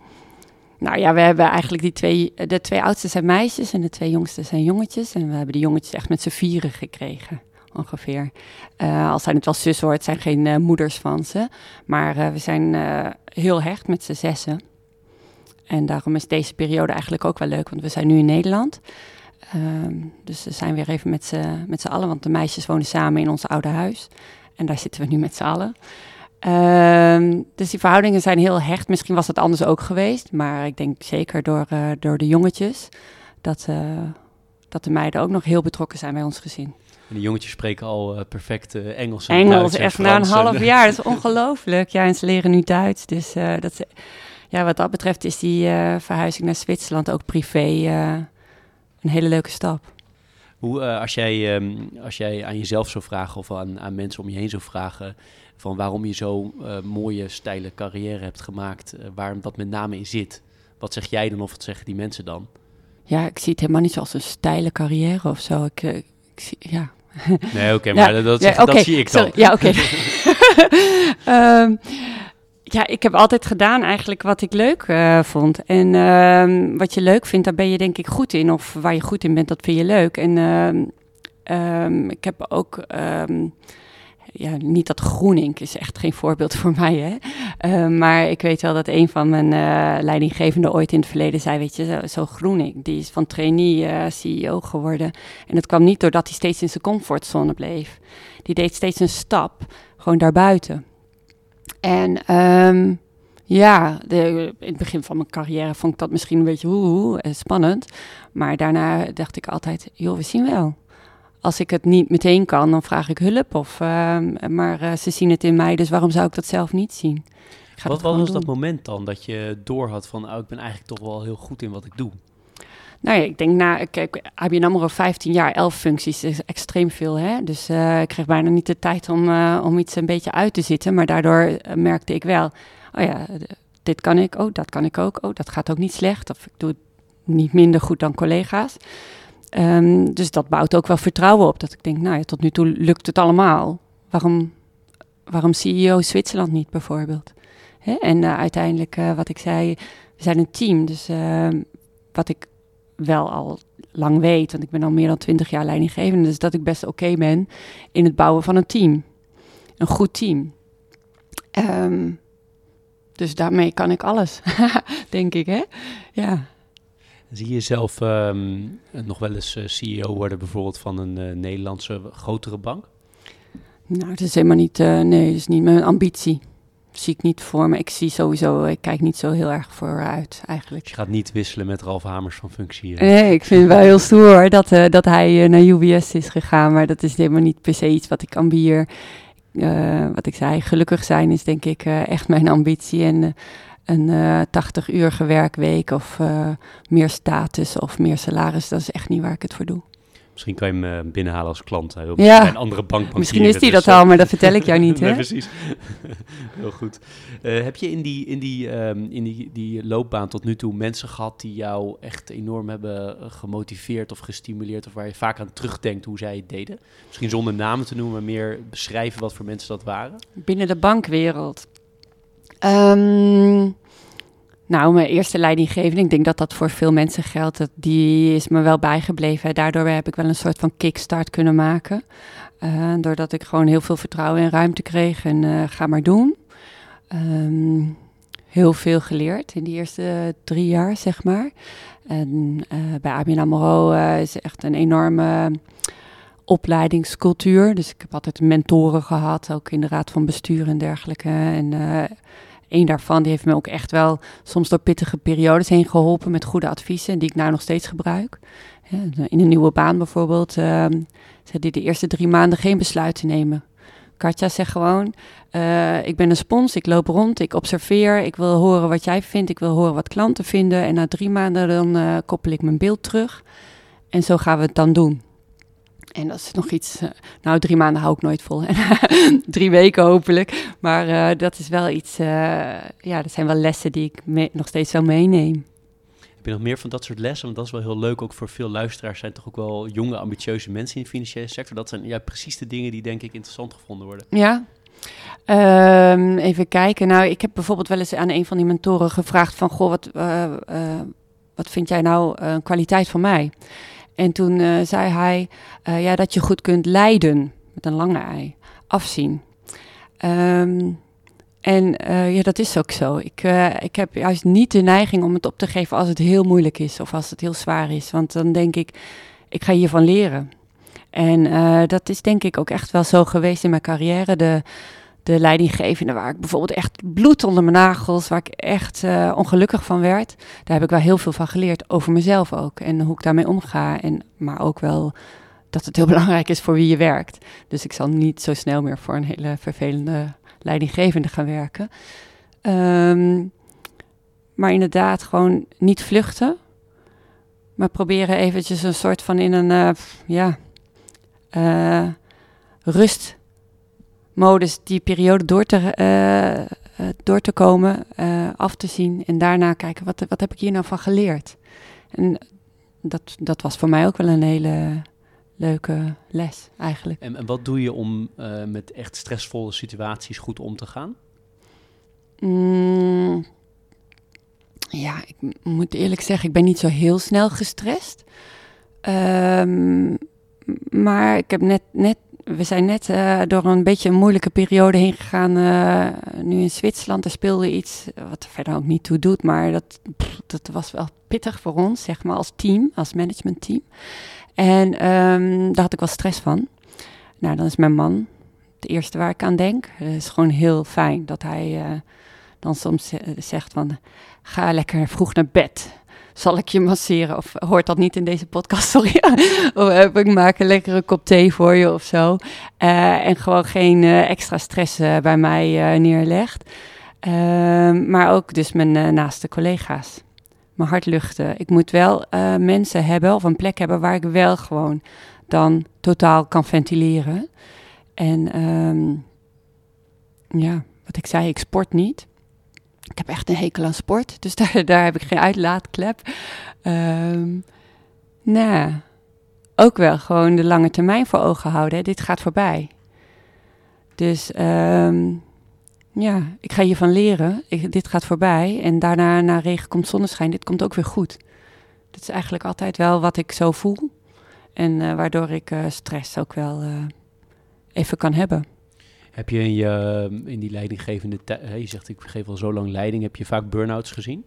nou ja, we hebben eigenlijk die twee, de twee oudste zijn meisjes en de twee jongste zijn jongetjes. En we hebben de jongetjes echt met z'n vieren gekregen, ongeveer. Uh, al zijn het wel zussen hoor, het zijn geen uh, moeders van ze. Maar uh, we zijn heel hecht met z'n zessen. En daarom is deze periode eigenlijk ook wel leuk, want we zijn nu in Nederland. Um, dus we zijn weer even met z'n, met z'n allen, want de meisjes wonen samen in ons oude huis. En daar zitten we nu met z'n allen. Uh, dus die verhoudingen zijn heel hecht. Misschien was het anders ook geweest. Maar ik denk zeker door, door de jongetjes dat, dat de meiden ook nog heel betrokken zijn bij ons gezin. En de jongetjes spreken al uh, perfect Engels. En Engels, Duits echt na een half jaar. Dat is ongelooflijk. Ja, en ze leren nu Duits. Dus dat, ja, wat dat betreft is die verhuizing naar Zwitserland ook privé een hele leuke stap. Hoe, als, jij, um, als jij aan jezelf zou vragen of aan, aan mensen om je heen zou vragen van waarom je zo'n mooie, steile carrière hebt gemaakt, uh, waar dat met name in zit. Wat zeg jij dan of wat zeggen die mensen dan? Ja, ik zie het helemaal niet zoals een steile carrière of zo. Ik, ik zie, ja. Nee, oké, okay, maar ja, dat, ja, okay, dat zie ik dan. Sorry, ja, oké. Okay. um, ja, ik heb altijd gedaan eigenlijk wat ik leuk uh, vond. En uh, wat je leuk vindt, daar ben je denk ik goed in. Of waar je goed in bent, dat vind je leuk. En uh, ik heb ook ja, niet dat Groenink is echt geen voorbeeld voor mij, hè. Uh, maar ik weet wel dat een van mijn uh, leidinggevenden ooit in het verleden zei, weet je, zo, Groenink, die is van trainee uh, CEO geworden. En dat kwam niet doordat hij steeds in zijn comfortzone bleef. Die deed steeds een stap, gewoon daarbuiten. En um, ja, de, in het begin van mijn carrière vond ik dat misschien een beetje hoe spannend. Maar daarna dacht ik altijd, joh, we zien wel als ik het niet meteen kan, dan vraag ik hulp. Of, uh, maar uh, ze zien het in mij, dus waarom zou ik dat zelf niet zien? Wat was doen. dat moment dan dat je doorhad van, oh, ik ben eigenlijk toch wel heel goed in wat ik doe? Nou ja, ik denk, na, kijk, ABN AMRO 15 jaar, 11 functies, is extreem veel. Hè? Dus uh, ik kreeg bijna niet de tijd om, uh, om iets een beetje uit te zitten. Maar daardoor merkte ik wel, oh ja, dit kan ik, oh, dat kan ik ook. Oh, dat gaat ook niet slecht. Of ik doe het niet minder goed dan collega's. Um, dus dat bouwt ook wel vertrouwen op. Dat ik denk, nou ja, tot nu toe lukt het allemaal. Waarom, waarom CEO Zwitserland niet bijvoorbeeld? Hè? En uh, uiteindelijk, uh, wat ik zei, we zijn een team. Dus uh, wat ik wel al lang weet, want ik ben al meer dan twintig jaar leidinggevende, dus dat ik best oké ben in het bouwen van een team. Een goed team. Um, dus daarmee kan ik alles, denk ik, hè? Ja. Zie je zelf um, nog wel eens uh, CEO worden bijvoorbeeld van een uh, Nederlandse grotere bank? Nou, dat is helemaal niet, uh, nee, dat is niet mijn ambitie. Zie ik niet voor me. Ik zie sowieso, ik kijk niet zo heel erg vooruit eigenlijk. Je gaat niet wisselen met Ralf Hamers van functie. Nee, ik vind het wel heel stoer dat, dat hij naar UBS is gegaan. Maar dat is helemaal niet per se iets wat ik ambieer. wat ik zei, gelukkig zijn is denk ik echt mijn ambitie. En een uh, 80 uur werkweek of uh, meer status of meer salaris. Dat is echt niet waar ik het voor doe. Misschien kan je hem uh, binnenhalen als klant. Wil ja. een andere bank. Misschien is die dat al, maar dat vertel ik jou niet. nee, hè? precies. Heel goed. Uh, heb je in, die, in, die, um, in die, die loopbaan tot nu toe mensen gehad die jou echt enorm hebben gemotiveerd of gestimuleerd? Of waar je vaak aan terugdenkt hoe zij het deden? Misschien zonder namen te noemen, maar meer beschrijven wat voor mensen dat waren? Binnen de bankwereld. Um, nou, mijn eerste leidinggevende, ik denk dat dat voor veel mensen geldt, dat die is me wel bijgebleven. Daardoor heb ik wel een soort van kickstart kunnen maken. Uh, doordat ik gewoon heel veel vertrouwen en ruimte kreeg en uh, ga maar doen. Um, heel veel geleerd in die eerste drie jaar, zeg maar. En uh, bij ABN AMRO is echt een enorme opleidingscultuur. Dus ik heb altijd mentoren gehad, ook in de raad van bestuur en dergelijke. En Eén daarvan die heeft me ook echt wel soms door pittige periodes heen geholpen met goede adviezen, die ik nou nog steeds gebruik. In een nieuwe baan bijvoorbeeld, uh, die de eerste drie maanden geen besluiten nemen. Katja zegt gewoon, uh, ik ben een spons, ik loop rond, ik observeer, ik wil horen wat jij vindt, ik wil horen wat klanten vinden. En na drie maanden dan uh, koppel ik mijn beeld terug. En zo gaan we het dan doen. En dat is nog iets. Uh, nou, drie maanden hou ik nooit vol. drie weken hopelijk. Maar uh, dat is wel iets. Uh, ja, dat zijn wel lessen die ik nog steeds wel meeneem. Heb je nog meer van dat soort lessen? Want dat is wel heel leuk. Ook voor veel luisteraars zijn toch ook wel jonge, ambitieuze mensen in de financiële sector. Dat zijn ja, precies de dingen die denk ik interessant gevonden worden. Ja. Um, even kijken. Nou, ik heb bijvoorbeeld wel eens aan een van die mentoren gevraagd van... Goh, wat, wat vind jij nou een kwaliteit van mij? En toen uh, zei hij uh, ja, dat je goed kunt leiden, met een lange ei, afzien. Um, en uh, ja, dat is ook zo. Ik, ik heb juist niet de neiging om het op te geven als het heel moeilijk is of als het heel zwaar is. Want dan denk ik, ik ga hiervan leren. En dat is denk ik ook echt wel zo geweest in mijn carrière. De, de leidinggevende, waar ik bijvoorbeeld echt bloed onder mijn nagels, waar ik echt uh, ongelukkig van werd. Daar heb ik wel heel veel van geleerd, over mezelf ook. En hoe ik daarmee omga. En, maar ook wel dat het heel belangrijk is voor wie je werkt. Dus ik zal niet zo snel meer voor een hele vervelende leidinggevende gaan werken. Um, maar inderdaad, gewoon niet vluchten. Maar proberen eventjes een soort van in een, uh, ja, uh, rust modus die periode door te, uh, door te komen, uh, af te zien en daarna kijken, wat, wat heb ik hier nou van geleerd? En dat, dat was voor mij ook wel een hele leuke les eigenlijk. En, en wat doe je om met echt stressvolle situaties goed om te gaan? Mm, ja, ik moet eerlijk zeggen, ik ben niet zo heel snel gestrest. Um, maar ik heb net, net we zijn net uh, door een beetje een moeilijke periode heen gegaan. Uh, nu in Zwitserland, er speelde iets wat er verder ook niet toe doet. Maar dat, dat was wel pittig voor ons, zeg maar, als team, als managementteam. En um, daar had ik wel stress van. Nou, dan is mijn man het eerste waar ik aan denk. Het is gewoon heel fijn dat hij uh, dan soms zegt van... ga lekker vroeg naar bed zal ik je masseren? Of hoort dat niet in deze podcast, sorry. of ik maak een lekkere kop thee voor je of zo. Uh, en gewoon geen uh, extra stress uh, bij mij neerlegt. Ehm, maar ook dus mijn naaste collega's. Mijn hart luchten. Ik moet wel mensen hebben of een plek hebben waar ik wel gewoon dan totaal kan ventileren. En um, ja, wat ik zei, ik sport niet. Ik heb echt een hekel aan sport, dus daar, daar heb ik geen uitlaatklep. Um, nou, ook wel gewoon de lange termijn voor ogen houden. Dit gaat voorbij. Dus um, ja, ik ga hiervan leren. Dit gaat voorbij. En daarna, na regen komt zonneschijn. Dit komt ook weer goed. Dat is eigenlijk altijd wel wat ik zo voel. En uh, waardoor ik uh, stress ook wel uh, even kan hebben. Heb je in, je, in die leidinggevende tijd, je zegt ik geef al zo lang leiding, heb je vaak burn-outs gezien?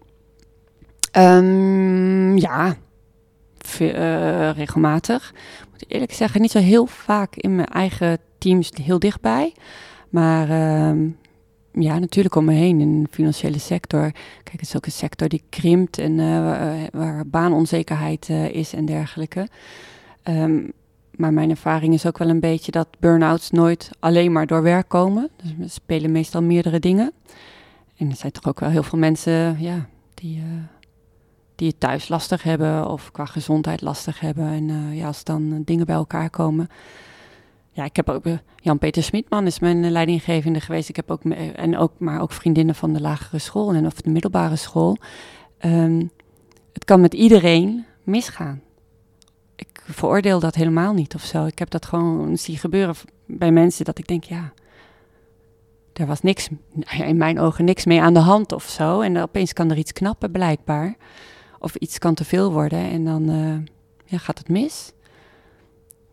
Um, ja, uh, regelmatig. Ik moet eerlijk zeggen, niet zo heel vaak in mijn eigen teams heel dichtbij. Maar uh, ja, natuurlijk om me heen in de financiële sector. Kijk, het is ook een sector die krimpt en uh, waar baanonzekerheid uh, is en dergelijke. Um, maar mijn ervaring is ook wel een beetje dat burn-outs nooit alleen maar door werk komen. Dus we spelen meestal meerdere dingen. En er zijn toch ook wel heel veel mensen ja, die, uh, die het thuis lastig hebben of qua gezondheid lastig hebben. En uh, ja, als dan dingen bij elkaar komen. Ja, ik heb ook Jan-Peter Smitman is mijn leidinggevende geweest. Ik heb ook, en ook, maar ook vriendinnen van de lagere school en of de middelbare school. Um, het kan met iedereen misgaan ik veroordeel dat helemaal niet of zo. Ik heb dat gewoon zien gebeuren bij mensen dat ik denk, ja, er was niks, in mijn ogen niks mee aan de hand of zo. En opeens kan er iets knappen blijkbaar. Of iets kan te veel worden en dan uh, ja, gaat het mis.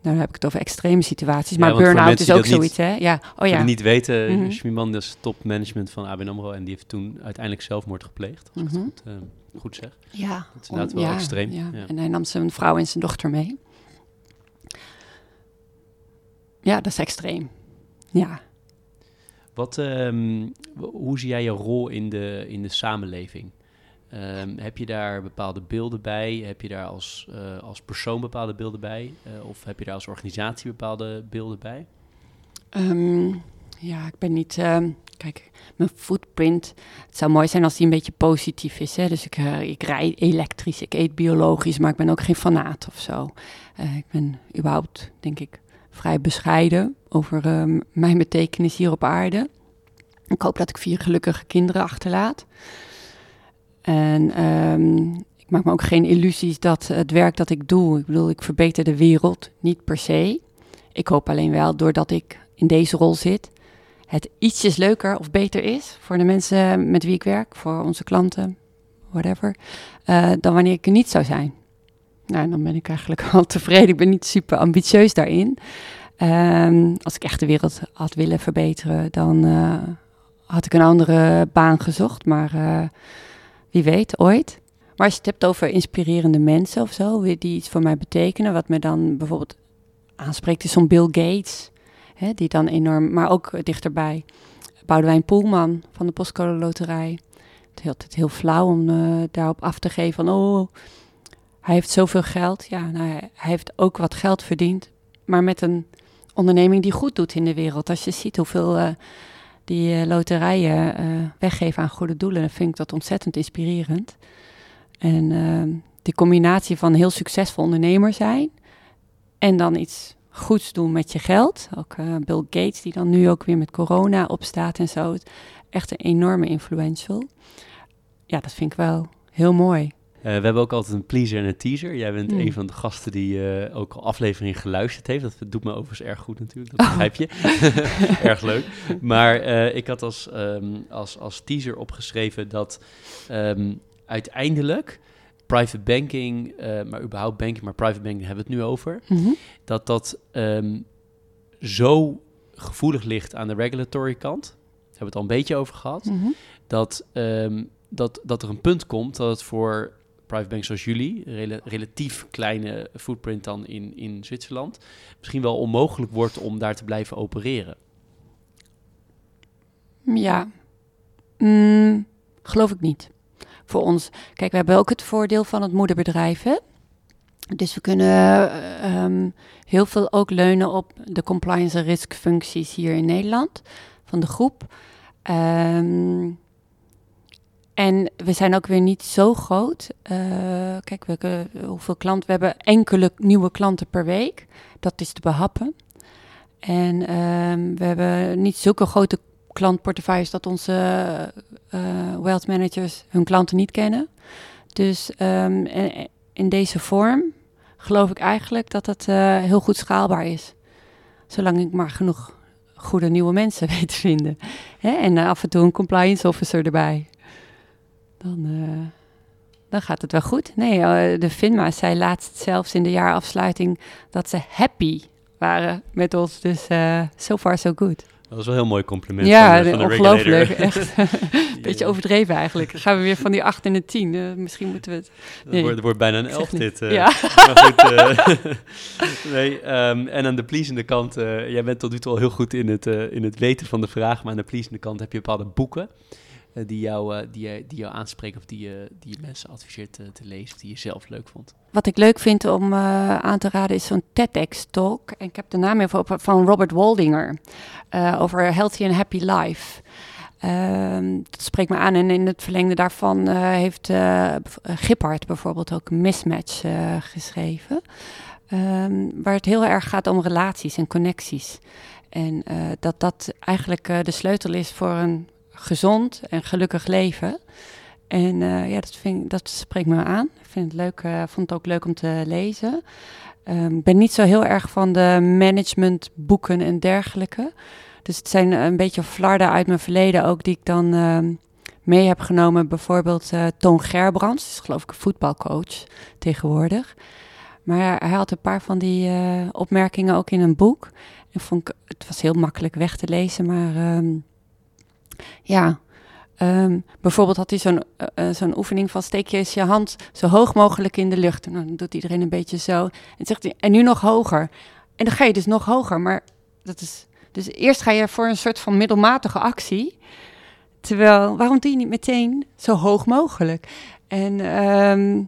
Nou, dan heb ik het over extreme situaties. Maar ja, burn-out is ook zoiets, hè? Ja, oh ja. niet weten, mm -hmm. Schmieman is topmanagement van ABN AMRO... en die heeft toen uiteindelijk zelfmoord gepleegd, als mm -hmm. het goed, uh, goed zeg. Ja. Dat is inderdaad wel ja, extreem. Ja. ja. En hij nam zijn vrouw en zijn dochter mee. Ja, dat is extreem. Ja. Wat, um, hoe zie jij je rol in de, in de samenleving? Um, heb je daar bepaalde beelden bij? Heb je daar als, uh, als persoon bepaalde beelden bij? Uh, of heb je daar als organisatie bepaalde beelden bij? Um, Ja, ik ben niet. ehm, kijk, mijn footprint. Het zou mooi zijn als die een beetje positief is. Hè? Dus ik, eh, ik rij elektrisch, ik eet biologisch, maar ik ben ook geen fanaat of zo. Eh, ik ben überhaupt, denk ik, vrij bescheiden over ehm, mijn betekenis hier op aarde. Ik hoop dat ik vier gelukkige kinderen achterlaat. En ehm, ik maak me ook geen illusies dat het werk dat ik doe, ik bedoel, ik verbeter de wereld, niet per se. Ik hoop alleen wel, doordat ik in deze rol zit, het ietsjes leuker of beter is voor de mensen met wie ik werk, voor onze klanten, whatever, eh, dan wanneer ik er niet zou zijn. Nou, dan ben ik eigenlijk al tevreden. Ik ben niet super ambitieus daarin. Ehm, als ik echt de wereld had willen verbeteren, dan eh, had ik een andere baan gezocht. Maar eh, wie weet, ooit. Maar als je het hebt over inspirerende mensen of zo, die iets voor mij betekenen, wat me dan bijvoorbeeld aanspreekt, is zo'n Bill Gates. Hè, die dan enorm, maar ook dichterbij. Boudewijn Poelman van de Postcode Loterij. Het is altijd heel flauw om eh, daarop af te geven van, oh, hij heeft zoveel geld. Ja, nou, hij hij heeft ook wat geld verdiend, maar met een onderneming die goed doet in de wereld. Als je ziet hoeveel eh, die eh, loterijen eh, weggeven aan goede doelen, dan vind ik dat ontzettend inspirerend. En die combinatie van heel succesvol ondernemer zijn en dan iets goeds doen met je geld. Ook eh, Bill Gates, die dan nu ook weer met corona opstaat en zo. Echt een enorme influential. Ja, dat vind ik wel heel mooi. Eh, we hebben ook altijd een pleaser en een teaser. Jij bent Mm. een van de gasten die eh, ook al afleveringen geluisterd heeft. Dat doet me overigens erg goed natuurlijk, dat Oh. begrijp je. erg leuk. Maar ik had als, ehm, als, als teaser opgeschreven dat ehm, uiteindelijk private banking, eh, maar überhaupt banking, maar private banking hebben we het nu over, Mhm. dat dat ehm, zo gevoelig ligt aan de regulatory kant. Daar hebben we het al een beetje over gehad Mhm. dat, ehm, dat, dat er een punt komt dat het voor private banks zoals jullie, relatief kleine footprint dan in, in Zwitserland, misschien wel onmogelijk wordt om daar te blijven opereren. Ja, Mm, geloof ik niet. Voor ons, kijk, we hebben ook het voordeel van het moederbedrijf, hè? Dus we kunnen eh, ehm, heel veel ook leunen op de compliance en risk functies hier in Nederland van de groep. Ehm, en we zijn ook weer niet zo groot. Eh, kijk, we, eh, hoeveel klanten? We hebben enkele nieuwe klanten per week. Dat is te behappen. En ehm, we hebben niet zulke grote klantportefeuilles dat onze eh, wealth managers hun klanten niet kennen. Dus ehm, en- in deze vorm geloof ik eigenlijk dat het eh, heel goed schaalbaar is. Zolang ik maar genoeg goede nieuwe mensen weet te vinden. Hè? En eh, af en toe een compliance officer erbij. Dan, eh, dan gaat het wel goed. Nee, eh, de FINMA zei laatst zelfs in de jaarafsluiting dat ze happy waren met ons. Dus eh so far so good. Dat is wel een heel mooi compliment Ja, van de, van de ongelooflijk. Echt. Beetje overdreven eigenlijk. Dan gaan we weer van die 8 en de 10. Eh, misschien moeten we het. Het Nee. wordt, wordt bijna een Ik zeg elf niet. dit. eh. Ja. Maar goed, eh, nee, ehm, en aan de pleasende kant, jij bent tot nu toe al heel goed in het, in het weten van de vraag, maar aan de pleasende kant heb je bepaalde boeken die, jou, eh, die, die jou aanspreken of die, je die mensen adviseert eh, te lezen of die je zelf leuk vond. Wat ik leuk vind om eh, aan te raden is zo'n TEDx-talk. En ik heb de naam even op, van Robert Waldinger. eh, over Healthy and Happy Life. Ehm, dat spreekt me aan. En in het verlengde daarvan eh, heeft eh Gippard bijvoorbeeld ook mismatch eh, geschreven. Ehm, waar het heel erg gaat om relaties en connecties. En eh, dat dat eigenlijk eh, de sleutel is voor een gezond en gelukkig leven. En eh, ja, dat, vind, dat spreekt me aan. Ik vind het leuk, eh, vond het ook leuk om te lezen. Ehm, Ik ben niet zo heel erg van de managementboeken en dergelijke. Dus het zijn een beetje flarden uit mijn verleden ook die ik dan ehm, mee heb genomen. Bijvoorbeeld eh Toon Gerbrands, is geloof ik een voetbalcoach tegenwoordig. Maar hij had een paar van die eh, opmerkingen ook in een boek. En vond ik, het was heel makkelijk weg te lezen, maar ehm, ja, Ehm, bijvoorbeeld had hij zo'n eh, eh, zo'n oefening van steek je eens je hand zo hoog mogelijk in de lucht. En dan doet iedereen een beetje zo. En zegt hij, en nu nog hoger. En dan ga je dus nog hoger. Maar dat is. Dus eerst ga je voor een soort van middelmatige actie. Terwijl, waarom doe je niet meteen zo hoog mogelijk? En ehm,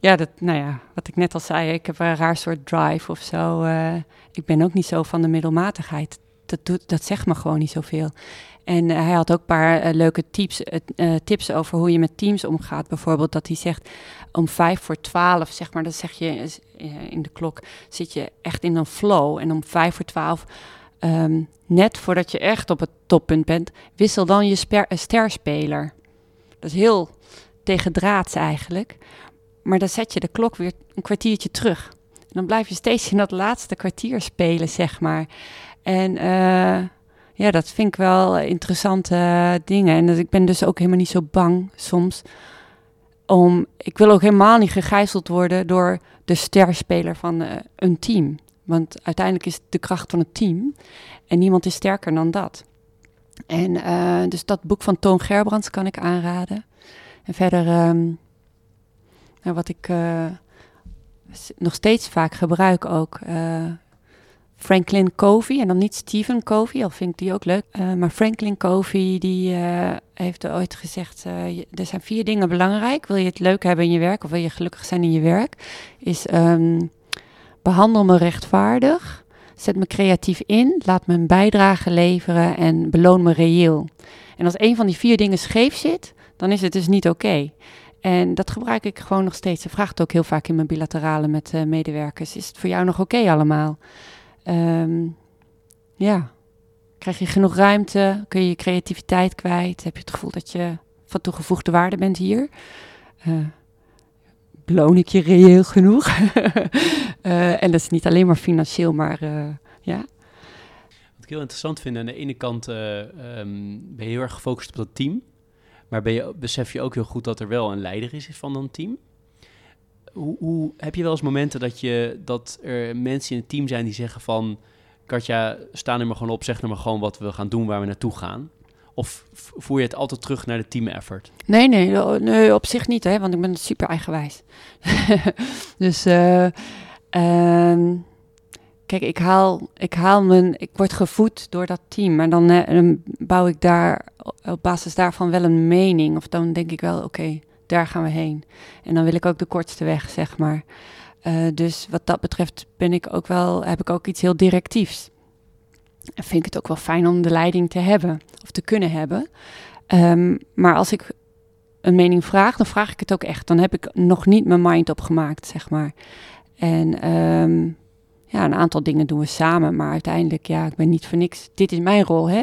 ja, dat, nou ja, wat ik net al zei, ik heb een raar soort drive of zo. eh, ik ben ook niet zo van de middelmatigheid dat, doet, dat zegt me gewoon niet zoveel. En hij had ook een paar leuke tips, tips over hoe je met teams omgaat. Bijvoorbeeld dat hij zegt om vijf voor twaalf, zeg maar, dat zeg je in de klok, zit je echt in een flow. En om vijf voor twaalf, ehm, net voordat je echt op het toppunt bent, wissel dan je sterspeler. Dat is heel tegendraads eigenlijk. Maar dan zet je de klok weer een kwartiertje terug. En dan blijf je steeds in dat laatste kwartier spelen, zeg maar. En ja, dat vind ik wel interessante dingen. En dat, ik ben dus ook helemaal niet zo bang soms. Om, ik wil ook helemaal niet gegijzeld worden door de sterspeler van uh, een team. Want uiteindelijk is het de kracht van het team. En niemand is sterker dan dat. En uh, dus dat boek van Toon Gerbrands kan ik aanraden. En verder, um, nou, wat ik nog steeds vaak gebruik ook. Franklin Covey, en dan niet Stephen Covey, al vind ik die ook leuk. Uh, maar Franklin Covey, die heeft ooit gezegd, er zijn vier dingen belangrijk. Wil je het leuk hebben in je werk, of wil je gelukkig zijn in je werk? Is um, behandel me rechtvaardig, zet me creatief in, laat me een bijdrage leveren en beloon me reëel. En als een van die vier dingen scheef zit, dan is het dus niet oké. En dat gebruik ik gewoon nog steeds. Ze vraagt ook heel vaak in mijn bilaterale met medewerkers. Is het voor jou nog oké allemaal? Um, ja. Krijg je genoeg ruimte? Kun je je creativiteit kwijt? Heb je het gevoel dat je van toegevoegde waarde bent hier? Beloon ik je reëel genoeg? uh, en dat is niet alleen maar financieel, maar ja. Wat ik heel interessant vind, aan de ene kant um, ben je heel erg gefocust op dat team. Maar ben je, besef je ook heel goed dat er wel een leider is van een team? Hoe, heb je wel eens momenten dat, je, dat er mensen in het team zijn die zeggen van... Katja, sta er maar gewoon op, zeg er maar gewoon wat we gaan doen, waar we naartoe gaan. Of voer je het altijd terug naar de team effort? Nee, nee, nee op zich niet, hè, want ik ben super eigenwijs. dus uh, Kijk, ik haal, ik haal mijn, ik word gevoed door dat team, maar dan, eh, dan bouw ik daar op basis daarvan wel een mening. Of dan denk ik wel, oké, daar gaan we heen. En dan wil ik ook de kortste weg, zeg maar. Uh, dus wat dat betreft ben ik ook wel, heb ik ook iets heel directiefs. En vind ik het ook wel fijn om de leiding te hebben, of te kunnen hebben. Um, maar als ik een mening vraag, dan vraag ik het ook echt. Dan heb ik nog niet mijn mind opgemaakt, zeg maar. En um, ja, een aantal dingen doen we samen, maar uiteindelijk, ja, ik ben niet voor niks. Dit is mijn rol, hè.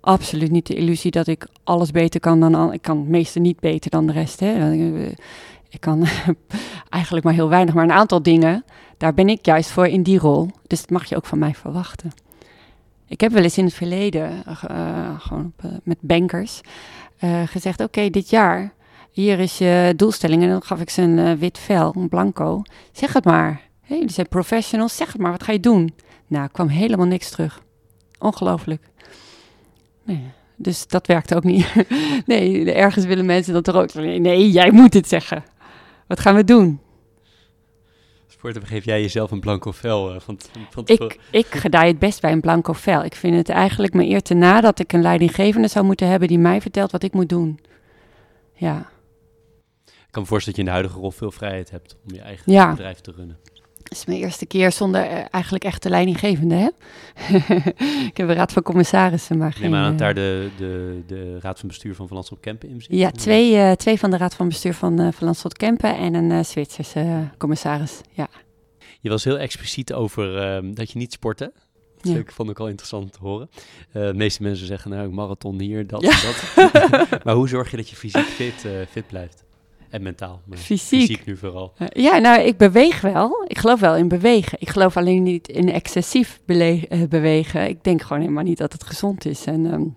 Absoluut niet de illusie dat ik alles beter kan dan... Ik kan het meeste niet beter dan de rest, hè. Ik kan eigenlijk maar heel weinig, maar een aantal dingen, daar ben ik juist voor in die rol. Dus dat mag je ook van mij verwachten. Ik heb wel eens in het verleden, uh, gewoon uh, met bankers, gezegd: Oké, dit jaar, hier is je doelstelling. En dan gaf ik ze een wit vel, een blanco. Zeg het maar. Hey, jullie zijn professionals, zeg het maar, wat ga je doen? Nou, kwam helemaal niks terug. Ongelooflijk. Nee, dus dat werkt ook niet. nee, ergens willen mensen dan toch ook. Nee, jij moet het zeggen. Wat gaan we doen? Sporten, geef jij jezelf een blanco vel? Uh, van, van ik, ik gedij het best bij een blanco vel. Ik vind het eigenlijk me eer te na dat ik een leidinggevende zou moeten hebben die mij vertelt wat ik moet doen. Ja. Ik kan me voorstellen dat je in de huidige rol veel vrijheid hebt om je eigen ja. bedrijf te runnen. Het is mijn eerste keer zonder uh, eigenlijk echte leidinggevende, hè? ik heb een raad van commissarissen, maar geen... Nee, maar daar de, de, de raad van bestuur van Van Landschot Kempen in zit? Ja, twee, uh, twee van de raad van bestuur van uh, Van Landschot Kempen en een Zwitserse commissaris, ja. Je was heel expliciet over ehm, dat je niet sportte. Dat ja. vond ik al interessant te horen. de meeste mensen zeggen, nou, marathon hier, dat ja. dat. maar hoe zorg je dat je fysiek fit, fit blijft? En mentaal. Maar fysiek. fysiek nu vooral. Uh, ja, nou, ik beweeg wel. Ik geloof wel in bewegen. Ik geloof alleen niet in excessief uh, bewegen. Ik denk gewoon helemaal niet dat het gezond is. En um,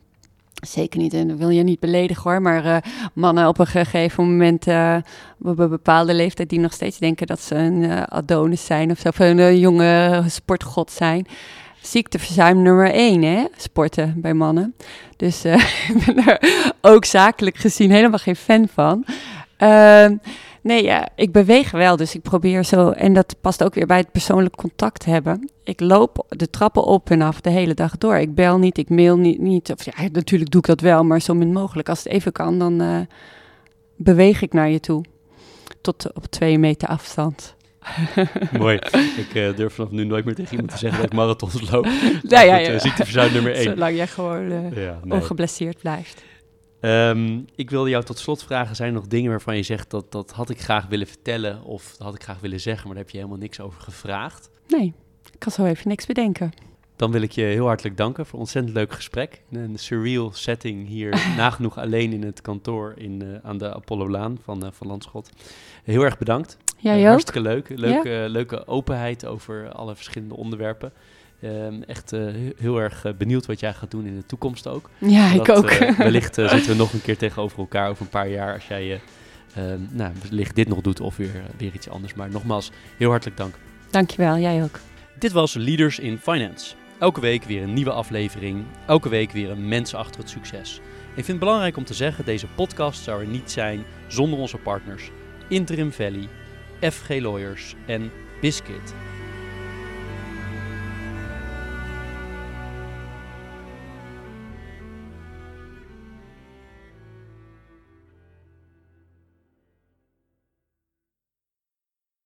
zeker niet, en dat wil je niet beledigen hoor, maar uh, mannen op een gegeven moment, op een bepaalde leeftijd, die nog steeds denken dat ze een Adonis zijn of zo, of een jonge sportgod zijn ziekteverzuim nummer één, hè? Sporten bij mannen. Dus uh, ik ben er ook zakelijk gezien helemaal geen fan van. Uh, nee, ja, ik beweeg wel, dus ik probeer zo. En dat past ook weer bij het persoonlijk contact hebben. Ik loop de trappen op en af de hele dag door. Ik bel niet, ik mail niet. niet of ja, natuurlijk doe ik dat wel, maar zo min mogelijk. Als het even kan, dan uh, beweeg ik naar je toe. Tot op twee meter afstand. Mooi. Ik uh, durf vanaf nu nooit meer tegen iemand te zeggen dat ik marathons loop. Nou ja, ja. ziekteverzuim nummer één. Zolang jij gewoon ja, nee. ongeblesseerd blijft. Um, ik wilde jou tot slot vragen, zijn er nog dingen waarvan je zegt dat dat had ik graag willen vertellen of dat had ik graag willen zeggen, maar daar heb je helemaal niks over gevraagd? Nee, ik kan zo even niks bedenken. Dan wil ik je heel hartelijk danken voor een ontzettend leuk gesprek. Een surreal setting hier, nagenoeg alleen in het kantoor in, uh, aan de Apollo-laan van, uh, van Landschot. Heel erg bedankt. Jij uh, Hartstikke leuk. Leuke, leuke openheid over alle verschillende onderwerpen. Ehm, echt heel erg benieuwd wat jij gaat doen in de toekomst ook. Ja, ik ook. wellicht zitten we nog een keer tegenover elkaar over een paar jaar als jij ehm, nou, wellicht dit nog doet of weer, weer iets anders. Maar nogmaals, heel hartelijk dank. Dankjewel, jij ook. Dit was Leaders in Finance. Elke week weer een nieuwe aflevering. Elke week weer een mens achter het succes. Ik vind het belangrijk om te zeggen, deze podcast zou er niet zijn zonder onze partners Interim Valley, FG Lawyers en Biscuit.